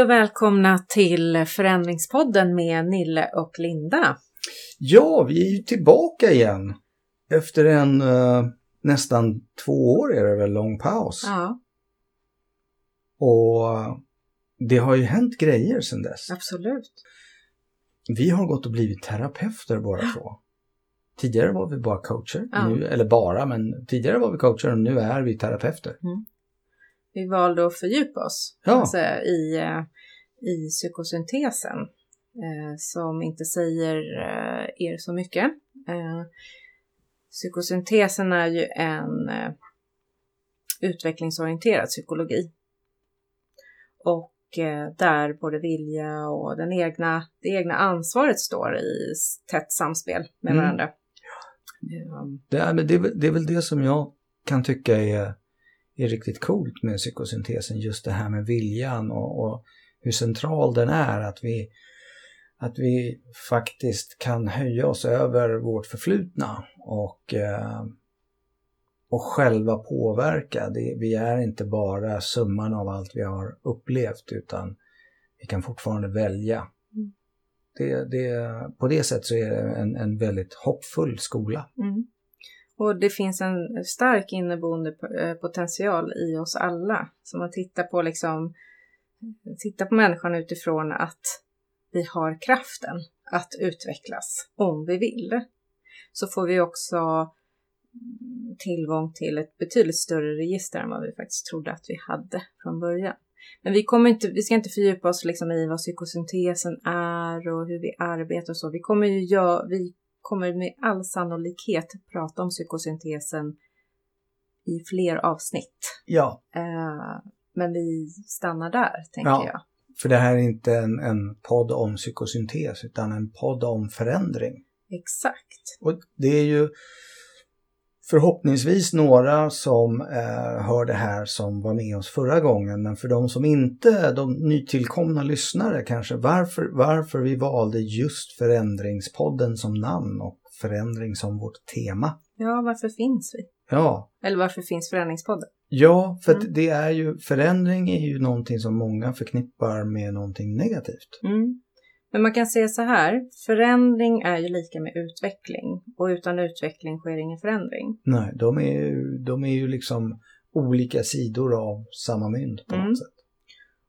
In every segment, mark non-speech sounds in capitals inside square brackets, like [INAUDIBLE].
Hej och välkomna till Förändringspodden med Nille och Linda. Ja, vi är ju tillbaka igen. Efter en uh, nästan två år är det väl lång paus. Ja, Och det har ju hänt grejer sedan dess. absolut. Vi har gått och blivit terapeuter båda två. Tidigare var vi bara coacher, Ja. nu, eller bara, men tidigare var vi coacher och nu är vi terapeuter. Vi valde att fördjupa oss Ja. alltså, i, eh, i psykosyntesen eh, som inte säger eh, er så mycket. Eh, psykosyntesen är ju en eh, utvecklingsorienterad psykologi. Och eh, där både vilja och den egna, det egna ansvaret står i tätt samspel med Mm. varandra. Det är, det är väl det som jag kan tycka är, är riktigt coolt med psykosyntesen. Just det här med viljan och, och hur central den är. Att vi, att vi faktiskt kan höja oss över vårt förflutna och, eh, och själva påverka. Det, vi är inte bara summan av allt vi har upplevt utan vi kan fortfarande välja. Mm. Det, det, på det sättet så är det en, en väldigt hoppfull skola. Mm. Och det finns en stark inneboende eh, potential i oss alla. Så man tittar på liksom, tittar på människan utifrån att vi har kraften att utvecklas om vi vill. Så får vi också tillgång till ett betydligt större register än vad vi faktiskt trodde att vi hade från början. Men vi, kommer inte, vi ska inte fördjupa oss liksom i vad psykosyntesen är och hur vi arbetar och så. Vi kommer ju gö- vi kommer med all sannolikhet prata om psykosyntesen i fler avsnitt. Ja, Eh, men vi stannar där, tänker Ja. jag. För det här är inte en, en podd om psykosyntes utan en podd om förändring. Exakt. Och det är ju förhoppningsvis några som eh, hör det här som var med oss förra gången. Men för de som inte, de nytillkomna lyssnare kanske, varför, varför vi valde just Förändringspodden som namn och förändring som vårt tema. Ja, varför finns vi? Ja, Eller varför finns Förändringspodden? ja för Mm. det är ju, förändring är ju någonting som många förknippar med någonting negativt. Mm. Men man kan säga så här, förändring är ju lika med utveckling och utan utveckling sker ingen förändring. Nej, de är ju, de är ju liksom olika sidor av samma mynt på Mm. något sätt.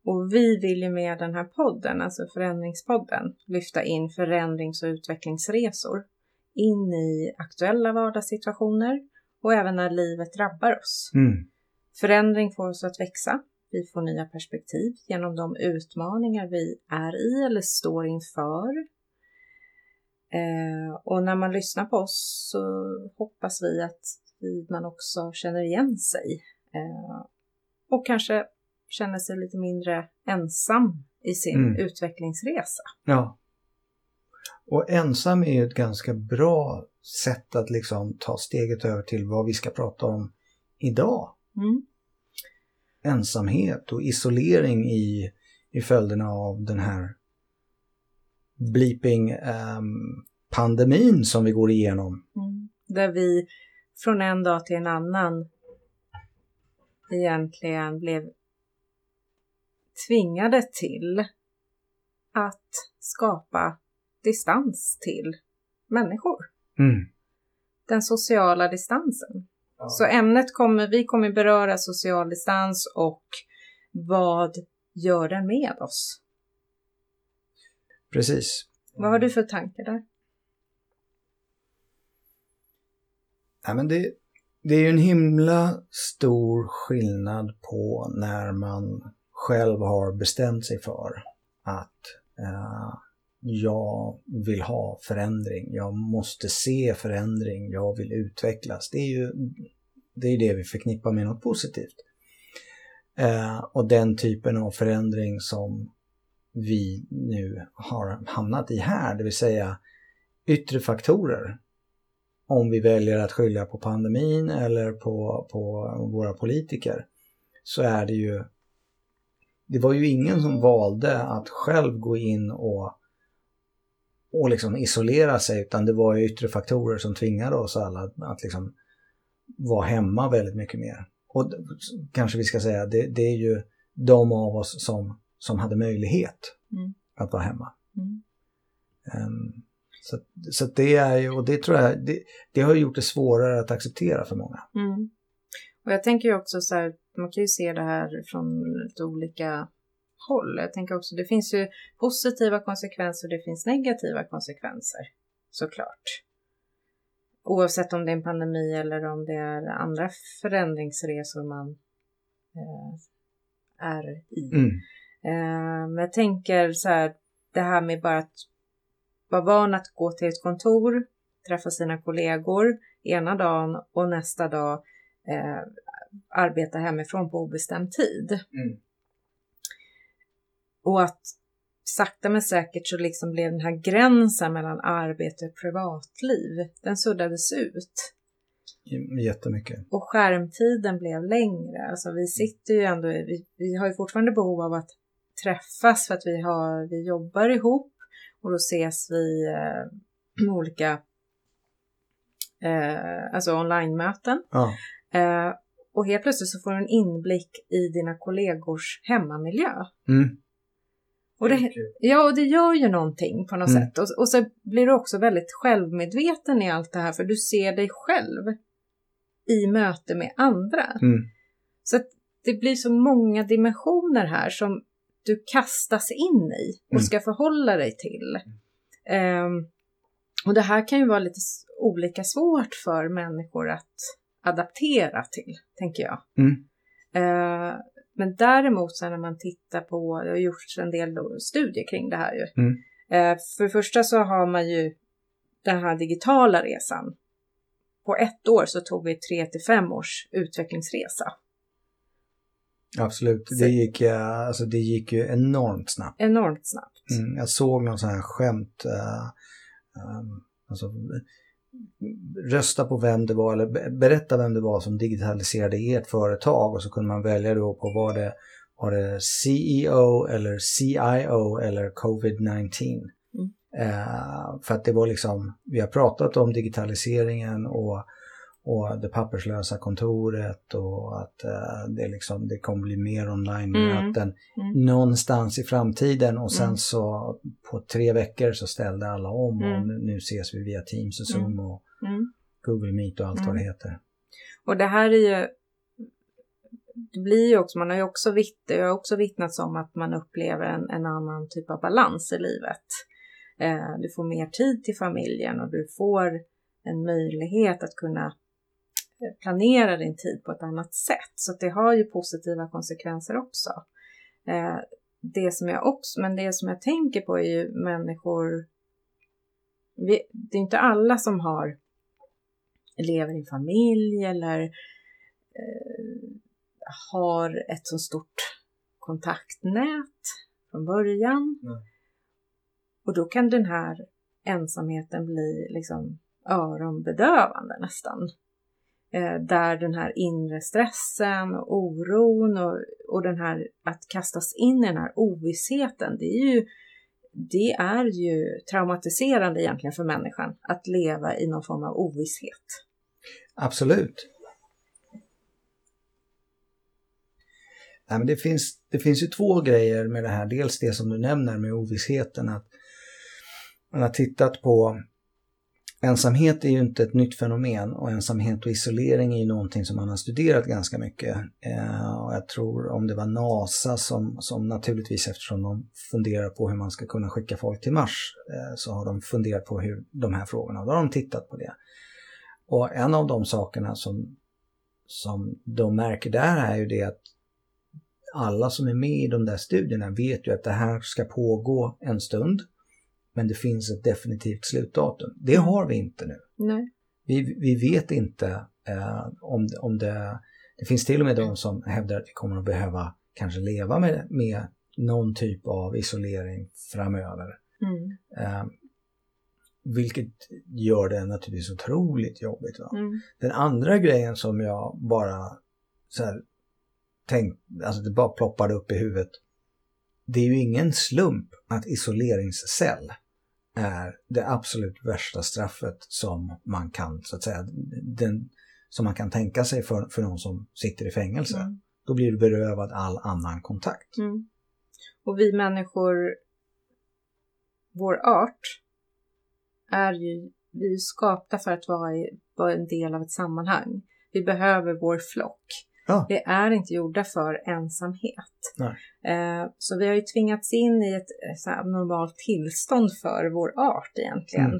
Och vi vill ju med den här podden, alltså Förändringspodden, lyfta in förändrings och utvecklingsresor in i aktuella vardagssituationer och även när livet drabbar oss. Mm. Förändring får oss att växa. Vi får nya perspektiv genom de utmaningar vi är i eller står inför. Eh, och när man lyssnar på oss så hoppas vi att man också känner igen sig. Eh, och kanske känner sig lite mindre ensam i sin Mm. utvecklingsresa. Ja. Och ensam är ju ett ganska bra sätt att liksom ta steget över till vad vi ska prata om idag. Mm. Ensamhet och isolering i, i följderna av den här bleeping ehm, pandemin som vi går igenom. Mm. Där vi från en dag till en annan egentligen blev tvingade till att skapa distans till människor. Mm. Den sociala distansen. Ja. Så ämnet kommer, vi kommer beröra social distans och vad gör den med oss? Precis. Vad har du för tankar där? Ja, men det, det är ju en himla stor skillnad på när man själv har bestämt sig för att eh, jag vill ha förändring, jag måste se förändring, jag vill utvecklas. Det är ju det, är det vi förknippar med något positivt. Eh, och den typen av förändring som vi nu har hamnat i här, det vill säga yttre faktorer om vi väljer att skylla på pandemin eller på, på våra politiker så är det ju det var ju ingen som valde att själv gå in och, och liksom isolera sig utan det var ju yttre faktorer som tvingade oss alla att, liksom vara hemma väldigt mycket mer. Och kanske vi ska säga, det, det är ju de av oss som, som hade möjlighet Mm. att vara hemma. Mm. Um, så, så det är ju, och det tror jag, det, det har gjort det svårare att acceptera för många. Mm. Och jag tänker ju också så här, man kan ju se det här från lite olika håll. Jag tänker också, det finns ju positiva konsekvenser och det finns negativa konsekvenser, såklart. Oavsett om det är en pandemi eller om det är andra förändringsresor man eh, är i. Mm. Eh, men jag tänker så här, det här med bara att vara van att gå till ett kontor, träffa sina kollegor ena dagen och nästa dag eh, arbeta hemifrån på obestämd tid. Mm. Och att sakta men säkert så liksom blev den här gränsen mellan arbete och privatliv, den suddades ut. Jättemycket. Och skärmtiden blev längre. Alltså vi sitter ju ändå, vi, vi har ju fortfarande behov av att träffas för att vi, har, vi jobbar ihop och då ses vi eh, [CLEARS THROAT] med olika eh, alltså online-möten. Ja. Eh, och helt plötsligt så får du en inblick i dina kollegors hemmamiljö. Mm. Och det, ja, och det gör ju någonting på något Mm. sätt. Och, och så blir du också väldigt självmedveten i allt det här för du ser dig själv i möte med andra. Mm. Så att det blir så många dimensioner här som du kastas in i och Mm. ska förhålla dig till. Ehm, och det här kan ju vara lite olika svårt för människor att adaptera till, tänker jag. Mm. Eh, men däremot så när man tittar på, det har gjorts en del studier kring det här ju. Mm. Eh, för det första så har man ju den här digitala resan. På ett år så tog vi tre till fem års utvecklingsresa. Absolut. Det gick, eh, alltså, det gick ju enormt snabbt. Enormt snabbt. Mm. Jag såg någon sån här skämt. eh, ehm, alltså, rösta på vem det var eller be- berätta vem det var som digitaliserade ert företag och så kunde man välja då på var det, var det CEO eller CIO eller COVID-19. Mm. Eh, för att det var liksom, vi har pratat om digitaliseringen och, och det papperslösa kontoret och att eh, det, liksom, det kommer bli mer online-möten Mm. någonstans i framtiden och sen Mm. så på tre veckor så ställde alla om och Mm. nu, nu ses vi via Teams och Zoom och Mm. Google Meet och allt vad det heter. Och det här är ju, det blir ju också, man har ju också, vitt, jag har också vittnats om att man upplever en, en annan typ av balans i livet. Eh, du får mer tid till familjen och du får en möjlighet att kunna planera din tid på ett annat sätt. Så det har ju positiva konsekvenser också. Eh, det som jag också, men det som jag tänker på är ju människor, vi, det är inte alla som har lever i en familj eller eh, har ett så stort kontaktnät från början. Nej. Och då kan den här ensamheten bli liksom öronbedövande nästan. Eh, där den här inre stressen och oron och, och den här att kastas in i den här ovissheten, det är ju det är ju traumatiserande egentligen för människan att leva i någon form av ovisshet. Absolut. Nej, men det, finns, det finns ju två grejer med det här. Dels det som du nämner med ovissheten. att Man har tittat på Ensamhet är ju inte ett nytt fenomen och ensamhet och isolering är ju någonting som man har studerat ganska mycket. Eh, och jag tror om det var NASA som, som naturligtvis eftersom de funderar på hur man ska kunna skicka folk till Mars eh, så har de funderat på hur de här frågorna, och då har de tittat på det. Och en av de sakerna som, som de märker där är ju det att alla som är med i de där studierna vet ju att det här ska pågå en stund. Men det finns ett definitivt slutdatum. Det har vi inte nu. Nej. Vi, vi vet inte eh, om, om det... Det finns till och med de som hävdar att vi kommer att behöva kanske leva med, med någon typ av isolering framöver. Mm. Eh, vilket gör det naturligtvis otroligt jobbigt. Mm. Den andra grejen som jag bara så här, tänkt, alltså det bara ploppade upp i huvudet. Det är ju ingen slump att isoleringscell är det absolut värsta straffet som man kan, så att säga, den, som man kan tänka sig för, för någon som sitter i fängelse. Mm. Då blir du berövad all annan kontakt. Mm. Och vi människor, vår art, är ju, vi är skapta för att vara, i, vara en del av ett sammanhang. Vi behöver vår flock. Ja. Vi är inte gjorda för ensamhet. Eh, så vi har ju tvingats in i ett eh, så abnormalt tillstånd för vår art egentligen.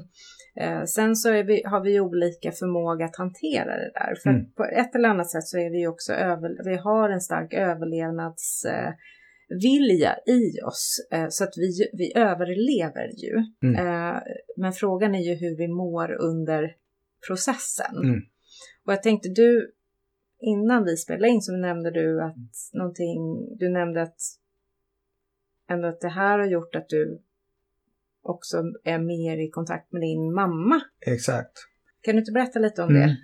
Mm. Eh, sen så vi, har vi olika förmåga att hantera det där. För Mm. på ett eller annat sätt så är vi också över, vi har en stark överlevnadsvilja eh, vilja i oss. Så att vi, vi överlever ju. Mm. Men frågan är ju hur vi mår under processen. Mm. Och jag tänkte du, innan vi spelade in så nämnde du att någonting, du nämnde att ändå att det här har gjort att du också är mer i kontakt med din mamma. Exakt. Kan du inte berätta lite om Mm. det?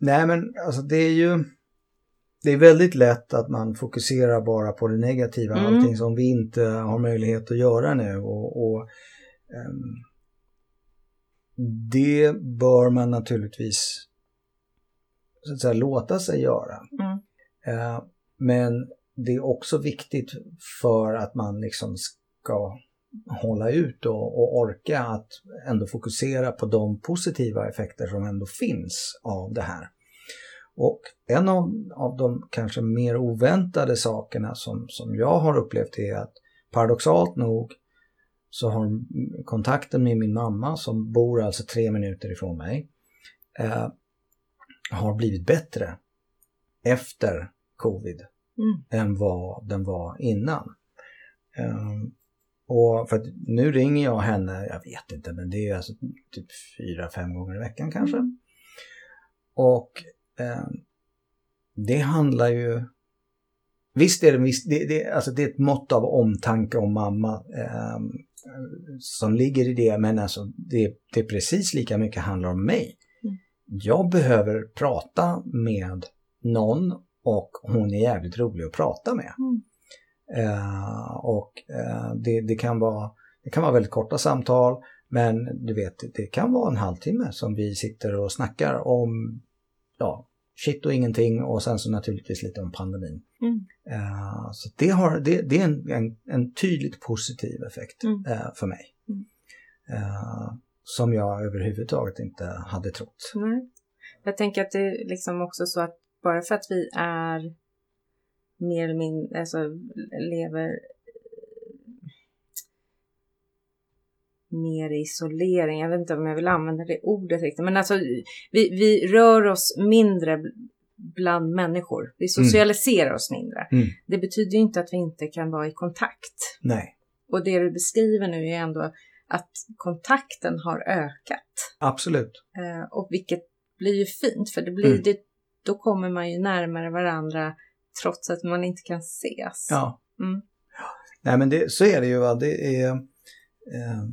Nej men alltså det är ju det är väldigt lätt att man fokuserar bara på det negativa, Mm. allting som vi inte har möjlighet att göra nu. Och, och ehm, Det bör man naturligtvis så att säga, låta sig göra. Mm. Eh, men det är också viktigt för att man liksom ska hålla ut och, och orka att ändå fokusera på de positiva effekter som ändå finns av det här. Och en av, av de kanske mer oväntade sakerna som, som jag har upplevt är att paradoxalt nog så har kontakten med min mamma som bor alltså tre minuter ifrån mig eh, har blivit bättre efter covid Mm. än vad den var innan. Ehm, och för att nu ringer jag henne, jag vet inte, men det är alltså typ fyra, fem gånger i veckan kanske. Mm. Och ehm, det handlar ju Visst är det, visst, det, det, alltså det är ett mått av omtanke om mamma ehm, som ligger i det, men alltså det, det är precis lika mycket handlar om mig. Jag behöver prata med någon och hon är jävligt rolig att prata med. Mm. Eh, och eh, det, det, kan vara, det kan vara väldigt korta samtal men du vet, det kan vara en halvtimme som vi sitter och snackar om ja, shit och ingenting och sen så naturligtvis lite om pandemin. Mm. Eh, så det, har, det, det är en, en, en tydligt positiv effekt Mm. för mig. Mm. Som jag överhuvudtaget inte hade trott. Nej. Jag tänker att det är liksom också så att bara för att vi är mer eller mindre, alltså lever mer isolering. Jag vet inte om jag vill använda det ordet riktigt, men alltså vi, vi rör oss mindre bland människor. Vi socialiserar oss mindre. Mm. Det betyder ju inte att vi inte kan vara i kontakt. Nej, Och det du beskriver nu är ändå att kontakten har ökat. absolut. Eh, och vilket blir ju fint, för det blir Mm. det, då kommer man ju närmare varandra trots att man inte kan ses. Ja. Mm. Nej men det, så är det ju. Va? Det, är, eh,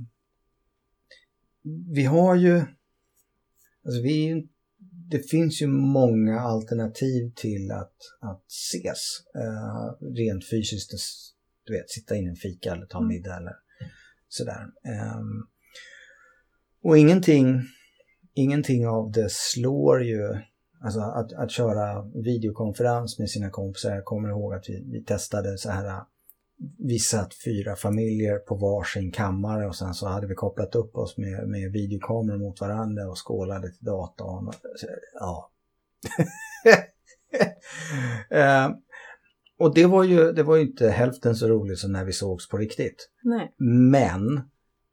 vi har ju... Alltså vi, det finns ju många alternativ till att, att ses. Eh, rent fysiskt, du vet, sitta in i en fika eller ta en Mm. middag eller sådär. Ehm, och ingenting, ingenting av det slår ju Alltså att, att köra videokonferens med sina kompisar. Jag kommer ihåg att vi, vi testade så här. Vi satt fyra familjer på varsin kammare och sen så hade vi kopplat upp oss med, med videokameror mot varandra och skålade till datorn. Ja. [LAUGHS] Eh, och det var, ju, det var ju inte hälften så roligt som när vi sågs på riktigt. Nej. Men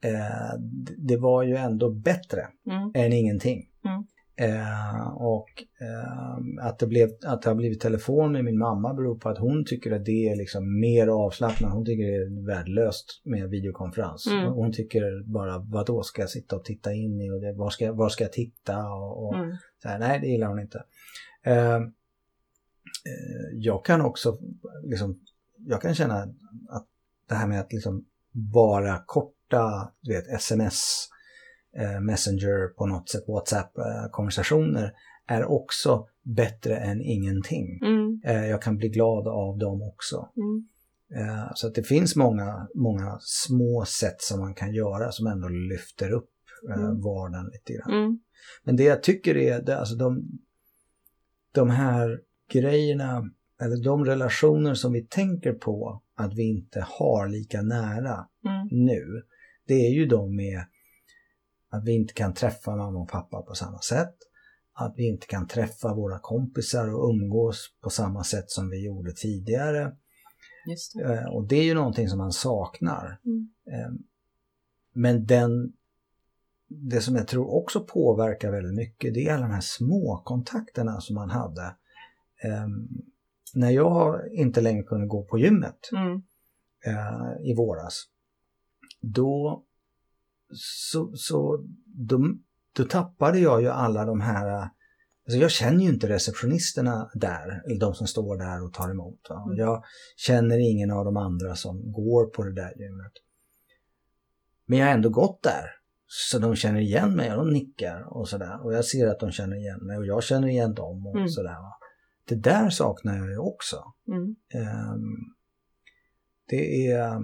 eh, det var ju ändå bättre Mm. än ingenting. Mm. Eh, och eh, att, det blev, att det har blivit telefon med min mamma beror på att hon tycker att det är liksom mer avslappnat. Hon tycker det är värdelöst med videokonferens. Mm. Hon tycker bara, vadå ska jag sitta och titta in i och det, var, ska, jag- var ska jag titta? Och, och Mm. så här, nej, det gillar hon inte. Eh, jag kan också liksom, jag kan känna att det här med att liksom bara korta, du vet, sms, eh, messenger på något sätt, WhatsApp-konversationer är också bättre än ingenting. Mm. Eh, jag kan bli glad av dem också. Mm. Eh, så att det finns många, många små sätt som man kan göra som ändå lyfter upp eh, Mm. vardagen lite grann. Mm. Men det jag tycker är, det, alltså de, de här grejerna eller de relationer som vi tänker på att vi inte har lika nära Mm. nu, det är ju de med att vi inte kan träffa mamma och pappa på samma sätt, att vi inte kan träffa våra kompisar och umgås på samma sätt som vi gjorde tidigare. Det. Eh, Och det är ju någonting som man saknar. Mm. Eh, Men den, det som jag tror också påverkar väldigt mycket, det är alla de här små kontakterna som man hade. Eh, När jag inte längre kunde gå på gymmet Mm. eh, i våras, då, så, så, då, då tappade jag ju alla de här Alltså jag känner ju inte receptionisterna där, eller de som står där och tar emot. Va? Mm. Jag känner ingen av de andra som går på det där gymmet. Men jag har ändå gått där. Så de känner igen mig och de nickar och sådär. Och jag ser att de känner igen mig och jag känner igen dem och Mm. sådär. Va? Det där saknar jag ju också. Mm. Ehm, det är...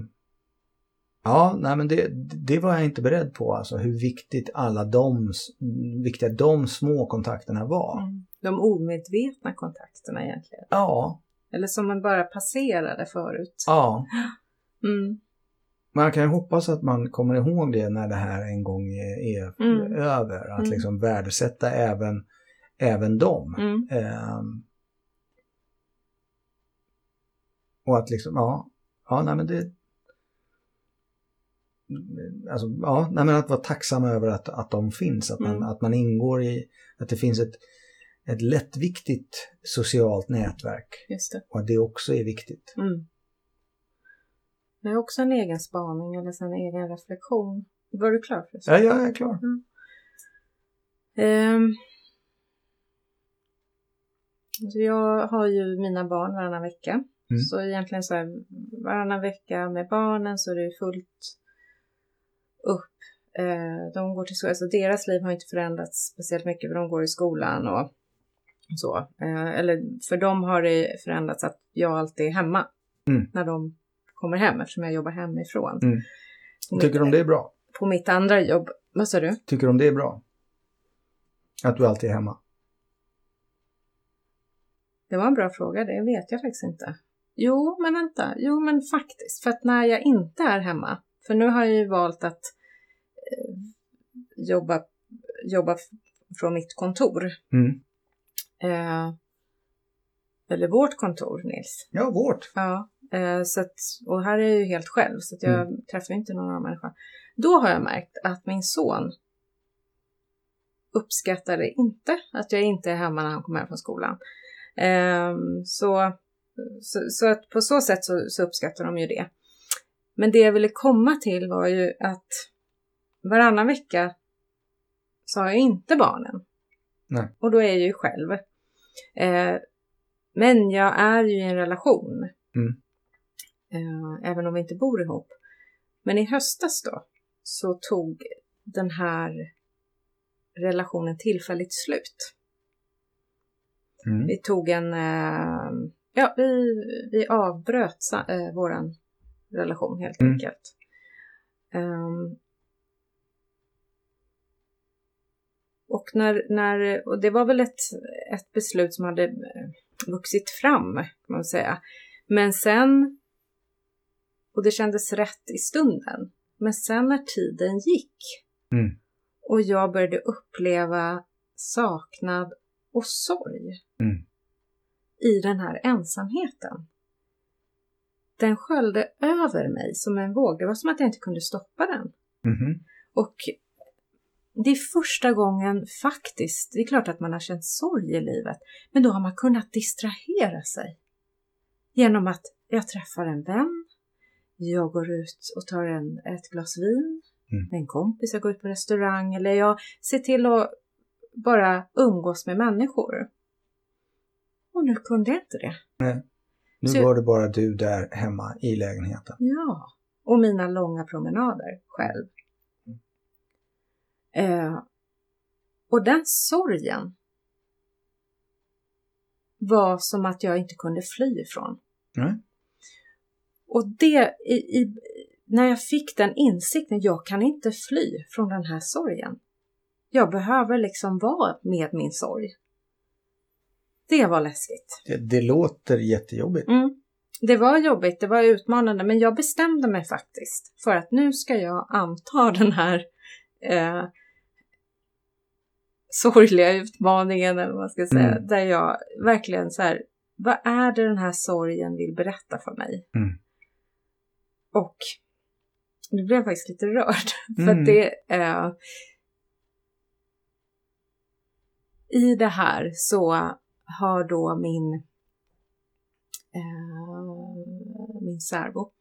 Ja, nej men det, det var jag inte beredd på, alltså hur viktigt alla de, viktiga de små kontakterna var. Mm. De omedvetna kontakterna egentligen. Ja, Eller som man bara passerade förut. ja. Mm. Man kan ju hoppas att man kommer ihåg det när det här en gång är, Mm. över. Att Mm. liksom värdesätta även, även dem. Mm. Och att liksom, ja, ja nej men det... Alltså, ja, nej men att vara tacksam över att, att de finns, att man, Mm. att man ingår i, att det finns ett, ett lättviktigt socialt nätverk Just det. och att det också är viktigt. Mm. Det är också en egen spaning eller en egen reflektion. Var du klar för Ja, jag är klar. Ehm. Så jag har ju mina barn varannan vecka. Mm. Så egentligen så här varannan vecka med barnen så är det fullt upp. Eh, de går till skolan, alltså deras liv har inte förändrats speciellt mycket för de går i skolan och så. Eh, eller för dem har det förändrats att jag alltid är hemma Mm. när de kommer hem eftersom jag jobbar hemifrån. Mm. Tycker de mitt, det är bra? på mitt andra jobb, vad sa du? Tycker de det är bra? Att du alltid är hemma? Det var en bra fråga, det vet jag faktiskt inte. Jo, men vänta. Jo, men faktiskt. För att när jag inte är hemma, för nu har jag ju valt att eh, jobba, jobba från mitt kontor. Mm. Eh, eller vårt kontor, Nils. Ja, vårt. Ja, eh, så att, och här är jag ju helt själv, så jag träffar inte någon annan människa. Då har jag märkt att min son uppskattade inte att jag inte är hemma när han kommer hem från skolan. Ehm, så, så, så att på så sätt så, så uppskattar de ju det. Men det jag ville komma till var ju att varannan vecka så har jag inte barnen. Nej. Och då är jag ju själv. Eh, men jag är ju i en relation. Mm. Eh, även om vi inte bor ihop. Men i höstas då så tog den här relationen tillfälligt slut. Mm. Vi tog en... Eh, ja, vi, vi avbröt eh, våran relation helt Mm. enkelt. Ehm, och, när, när, och det var väl ett, ett beslut som hade eh, vuxit fram, kan man säga. Men sen, och det kändes rätt i stunden, men sen när tiden gick Mm. och jag började uppleva saknad och sorg Mm. I den här ensamheten. Den sköljde över mig som en våg. Det var som att jag inte kunde stoppa den. Mhm. Och det är första gången faktiskt, det är klart att man har känt sorg i livet, men då har man kunnat distrahera sig. Genom att jag träffar en vän, jag går ut och tar en, ett glas vin Mm. med en kompis, jag går ut på restaurang eller jag ser till att bara umgås med människor. Och nu kunde jag inte det. Nu Så- var det bara du där hemma i lägenheten. Ja, och mina långa promenader själv. Eh, och den sorgen var som att jag inte kunde fly ifrån. Nej. Och det, i, i, när jag fick den insikten, jag kan inte fly från den här sorgen. Jag behöver liksom vara med min sorg. Det var läskigt. Det, det låter jättejobbigt. Mm. Det var jobbigt, det var utmanande, men jag bestämde mig faktiskt för att nu ska jag anta [LAUGHS] den här eh, sorgliga utmaningen, eller vad man ska säga, Mm. där jag verkligen så här, vad är det den här sorgen vill berätta för mig? Mm. Och nu blev jag faktiskt lite rörd, [LAUGHS] för Mm. att det eh, i det här så har då min eh, min särbo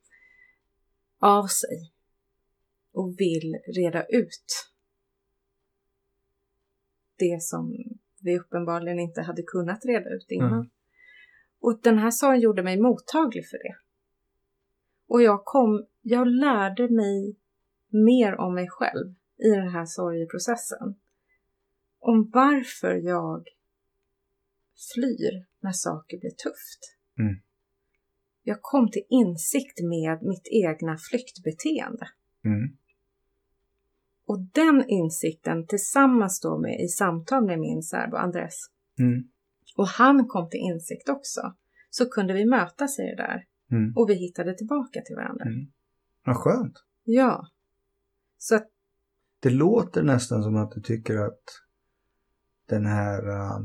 av sig och vill reda ut det som vi uppenbarligen inte hade kunnat reda ut innan. Mm. Och den här sorgen gjorde mig mottaglig för det. Och jag kom, jag lärde mig mer om mig själv i den här sorgeprocessen. Om varför jag flyr när saker blir tufft. Mm. Jag kom till insikt med mitt egna flyktbeteende. Mm. Och den insikten tillsammans då med i samtal med min särbo Andres Mm. och han kom till insikt också så kunde vi mötas i det där Mm. och vi hittade tillbaka till varandra. Mm. Vad skönt. Ja. Så att, Det låter nästan som att du tycker att den här uh,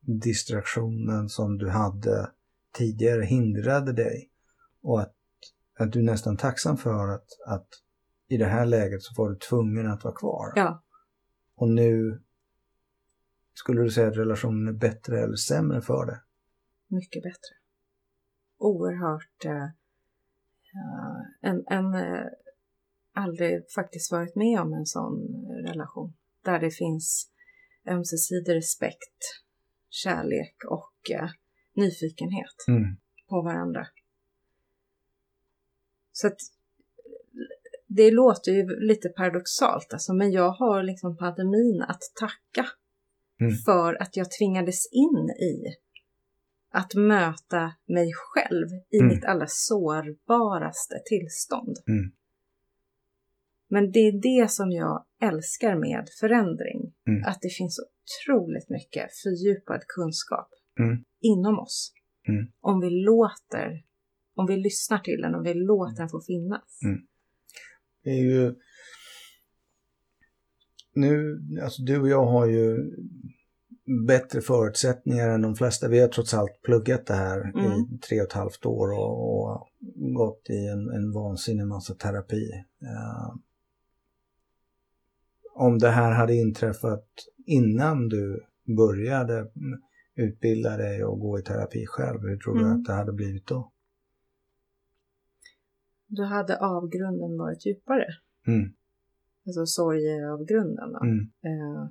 distraktionen som du hade tidigare hindrade dig och att, att du är nästan tacksam för att, att i det här läget så var du tvungen att vara kvar. ja, Och nu skulle du säga att relationen är bättre eller sämre för det? mycket bättre. Oerhört eh, eh, en, en eh, aldrig faktiskt varit med om en sån relation där det finns ömsesidig respekt, kärlek och eh, nyfikenhet Mm. på varandra. Så att det låter ju lite paradoxalt alltså, men jag har liksom pandemin att tacka Mm. för att jag tvingades in i att möta mig själv i Mm. mitt allra sårbaraste tillstånd. Mm. Men det är det som jag älskar med förändring. Mm. Att det finns otroligt mycket fördjupad kunskap Mm. inom oss. Mm. Om vi låter, om vi lyssnar till den, om vi låter den få finnas. Mm. Det är ju... Nu, alltså du och jag har ju bättre förutsättningar än de flesta. Vi har trots allt pluggat det här Mm. i tre och ett halvt år och, och gått i en, en vansinnig massa terapi. Eh, om det här hade inträffat innan du började utbilda dig och gå i terapi själv, hur tror du Mm. att det hade blivit då? Då hade avgrunden varit djupare. Mm. Alltså sorgeavgrunden. Då. Mm. Eh,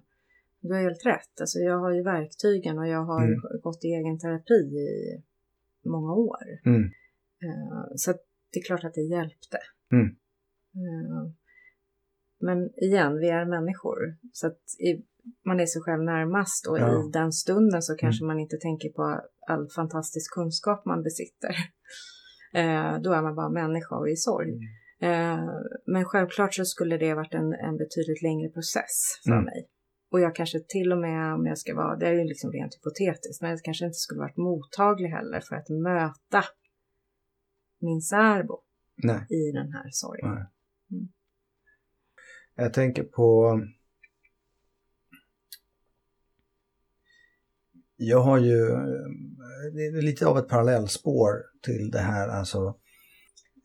du har helt rätt. Alltså jag har ju verktygen och jag har Mm. gått i egen terapi i många år. Mm. Eh, så det är klart att det hjälpte. Mm. Eh, men igen, vi är människor. Så att i, man är sig själv närmast och Ja. i den stunden så kanske man inte tänker på all fantastisk kunskap man besitter. [LAUGHS] Eh, då är man bara människa och i sorg. Mm. Eh, men självklart så skulle det varit en, en betydligt längre process för Mm. mig. Och jag kanske till och med, om jag ska vara, det är ju liksom rent hypotetiskt, men jag kanske inte skulle varit mottaglig heller för att möta min särbo Nej. i den här sorgen. Mm. Jag tänker på... Jag har ju eh, det är lite av ett parallellspår till det här, alltså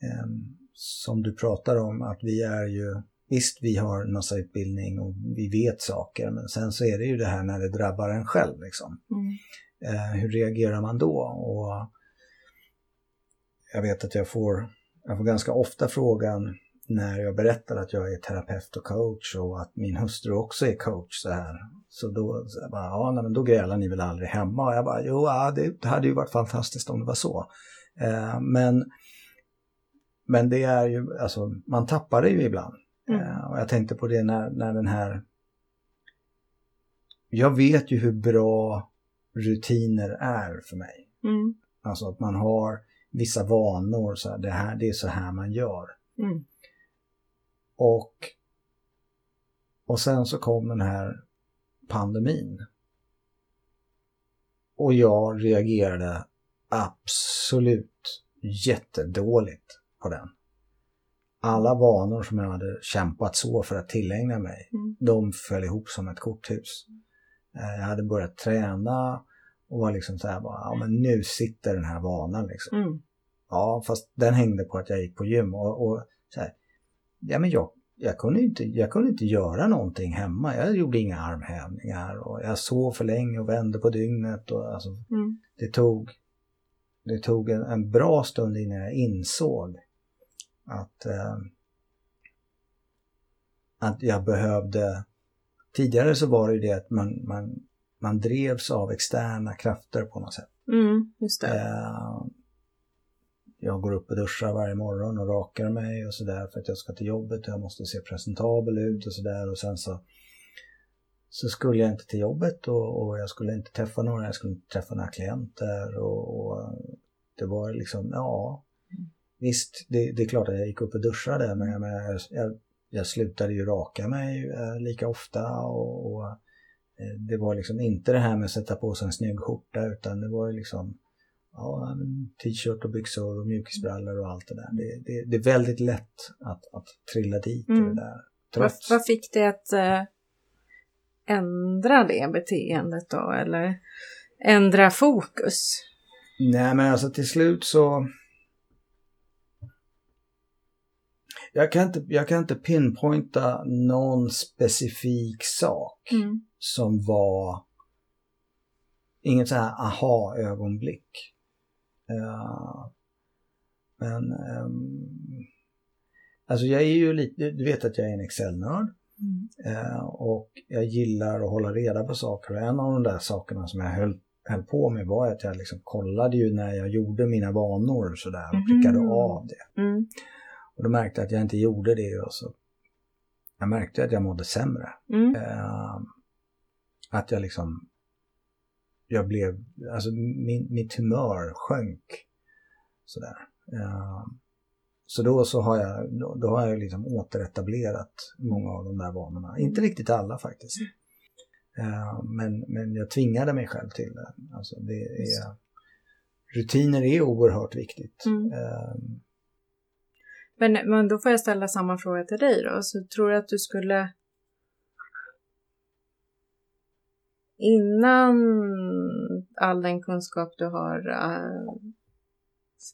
em, som du pratar om, att vi är ju, visst vi har en massa utbildning och vi vet saker, men sen så är det ju det här när det drabbar en själv liksom. Mm. Eh, hur reagerar man då? Och jag vet att jag får, jag får ganska ofta frågan när jag berättar att jag är terapeut och coach och att min hustru också är coach så här. Så då, så jag bara, ja, nej, men då grälar ni väl aldrig hemma? Och jag bara, jo, ja, det hade ju varit fantastiskt om det var så. Eh, men, men det är ju, alltså, man tappar det ju ibland. Mm. Eh, och jag tänkte på det när, när den här... Jag vet ju hur bra rutiner är för mig. Mm. Alltså att man har vissa vanor, så här, det, här, det är så här man gör. Mm. Och, och sen så kom den här pandemin. och jag reagerade absolut jättedåligt på den. Alla vanor som jag hade kämpat så för att tillägna mig, Mm. de föll ihop som ett korthus. Eh, Jag hade börjat träna och var liksom så här bara, ja men nu sitter den här vanan liksom. Mm. Ja, fast den hängde på att jag gick på gym och, och så här, ja men jag, jag, kunde inte, jag kunde inte göra någonting hemma. Jag gjorde inga armhävningar och jag sov för länge och vände på dygnet och alltså, Mm. det tog, det tog en, en bra stund innan jag insåg att, eh, att jag behövde, tidigare så var det ju det att man, man, man drevs av externa krafter på något sätt. Mm. Just det. Eh, jag går upp och duschar varje morgon och rakar mig och sådär för att jag ska till jobbet och jag måste se presentabel ut och sådär. Och sen så så skulle jag inte till jobbet och, och jag skulle inte träffa några, jag skulle inte träffa några klienter och, och det var liksom, ja. Visst, det, det är klart att jag gick upp och duschade men jag, menar, jag, jag, slutade ju raka mig eh, lika ofta och, och eh, det var liksom inte det här med att sätta på sig en snygg skjorta utan det var ju liksom ja, t-shirt och byxor och mjukisbrallor och allt det där. Det, det, det är väldigt lätt att, att trilla dit i Mm. det där. Vad, Trots, vad fick dig att eh, ändra det beteendet då? Eller ändra fokus? Nej men alltså till slut så jag kan, inte, jag kan inte pinpointa någon specifik sak Mm. som var inget så här aha-ögonblick. Eh, men ehm, alltså jag är ju lite, du vet att jag är en Excel-nörd Mm. eh, och jag gillar att hålla reda på saker och en av de där sakerna som jag höll, höll på med var att jag liksom kollade ju när jag gjorde mina vanor sådär och prickade Mhm. av det. Mm. Och då märkte jag att jag inte gjorde det och så jag märkte att jag mådde sämre. Mm. Eh, att jag liksom, jag blev, alltså min, mitt humör sjönk sådär. Eh, så då så har jag, då, då har jag liksom återetablerat många av de där vanorna. Inte riktigt alla faktiskt. Eh, men, men jag tvingade mig själv till det. Alltså det är, rutiner är oerhört viktigt. Mm. Eh, Men, men då får jag ställa samma fråga till dig då. Så tror du att du skulle innan all den kunskap du har äh,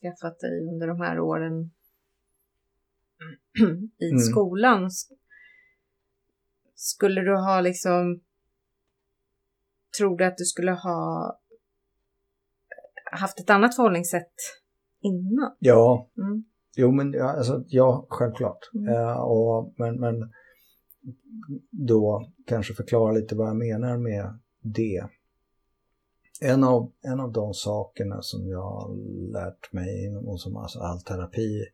skaffat dig under de här åren i Mm. skolan skulle du ha liksom tror du att du skulle ha haft ett annat förhållningssätt innan? ja, Mm. Jo, men ja, alltså, ja självklart. Mm. Eh, och, men, men då kanske förklara lite vad jag menar med det. En av, en av de sakerna som jag har lärt mig och som alltså all terapi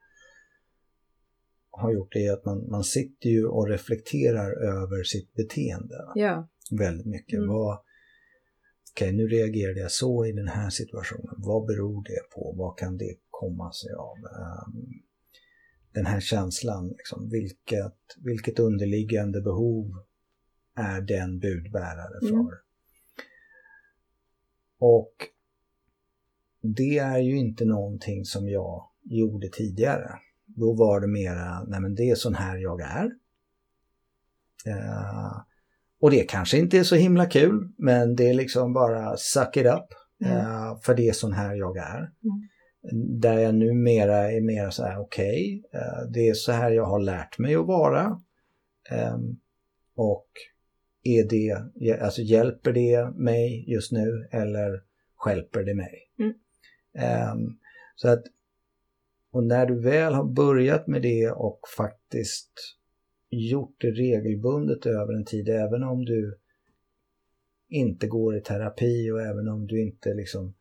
har gjort är att man, man sitter ju och reflekterar över sitt beteende Ja. väldigt mycket. Mm. Vad, Okej, nu reagerade jag så i den här situationen. Vad beror det på? Vad kan det komma sig av? Ehm, den här känslan, liksom, vilket, vilket underliggande behov är den budbärare för? Mm. Och det är ju inte någonting som jag gjorde tidigare. Då var det mera, nej men det är sån här jag är. Eh, och det kanske inte är så himla kul, men det är liksom bara suck it up. Mm. eh, för det är sån här jag är. Mm. Där jag numera är mer så här, okej, eh, det är så här jag har lärt mig att vara. Ehm, och är det, alltså hjälper det mig just nu eller skälper det mig? Mm. Ehm, så att, och när du väl har börjat med det och faktiskt gjort det regelbundet över en tid, även om du inte går i terapi och även om du inte liksom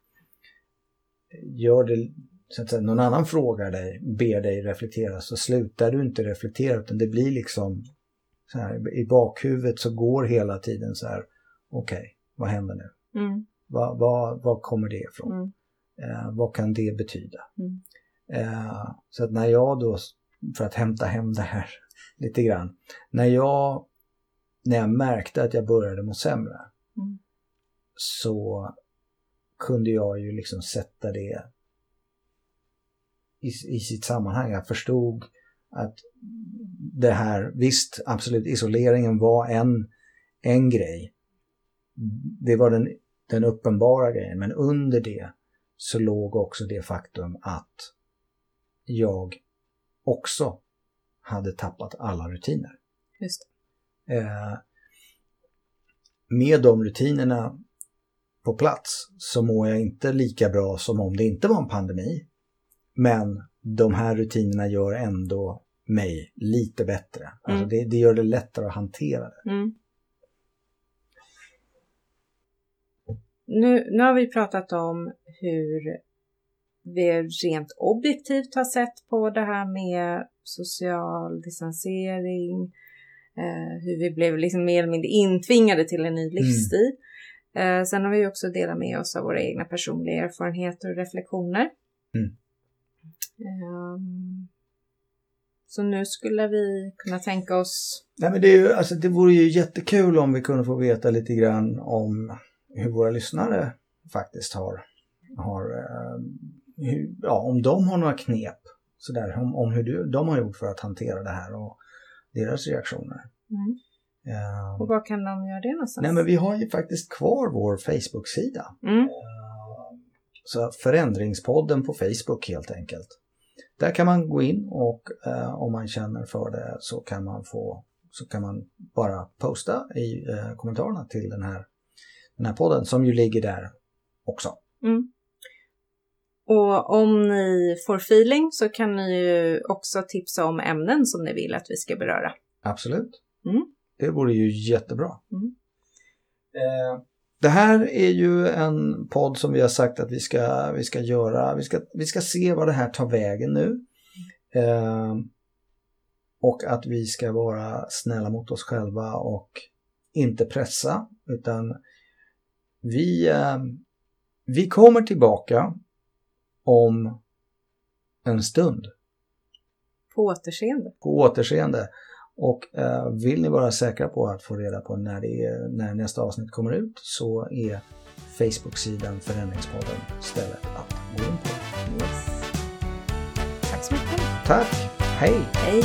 gör det så att säga, någon annan frågar dig, ber dig reflektera, så slutar du inte reflektera utan det blir liksom så här, i bakhuvudet så går hela tiden så här, okej, vad händer nu? Mm. Vad, vad, vad kommer det ifrån? Mm. Eh, vad kan det betyda? Mm. Eh, så att när jag då, för att hämta hem det här [LAUGHS] lite grann, när jag, när jag märkte att jag började må sämre Mm. så kunde jag ju liksom sätta det i, i sitt sammanhang. Jag förstod att det här, visst absolut isoleringen var en, en grej. Det var den, den uppenbara grejen, men under det så låg också det faktum att jag också hade tappat alla rutiner. Just eh, med de rutinerna på plats så mår jag inte lika bra som om det inte var en pandemi. Men de här rutinerna gör ändå mig lite bättre. Alltså mm. det, det, gör det lättare att hantera det. Mm. Nu, nu har vi pratat om hur vi rent objektivt har sett på det här med social distansering, eh, hur vi blev liksom mer eller mindre intvingade till en ny mm. livsstil. Mm. Eh, sen har vi också delat med oss av våra egna personliga erfarenheter och reflektioner. Mm. Eh, så nu skulle vi kunna tänka oss... Nej, men det, är ju, alltså, det vore ju jättekul om vi kunde få veta lite grann om hur våra lyssnare faktiskt har, har eh, hur, ja, om de har några knep sådär, om, om hur du, de har gjort för att hantera det här och deras reaktioner. Mm. Uh, och var kan de göra det någonstans? Nej men vi har ju faktiskt kvar vår Facebook-sida. Mm. Uh, så Förändringspodden på Facebook helt enkelt. Där kan man gå in och uh, om man känner för det så kan man få så kan man bara posta i kommentarerna till den här, den här podden som ju ligger där också. Mm. Och om ni får feeling så kan ni ju också tipsa om ämnen som ni vill att vi ska beröra. Absolut. Mm. Det vore ju jättebra. Mm. Eh, det här är ju en podd som vi har sagt att vi ska, vi ska göra. Vi ska, vi ska se vad det här tar vägen nu. Eh, och att vi ska vara snälla mot oss själva och inte pressa utan vi, eh, vi kommer tillbaka om en stund. På återseende. På återseende. Och eh, vill ni vara säkra på att få reda på när, är, när nästa avsnitt kommer ut så är Facebook-sidan Förändringspodden stället att gå in på. Yes. Tack så mycket. Tack. Hej. Hej.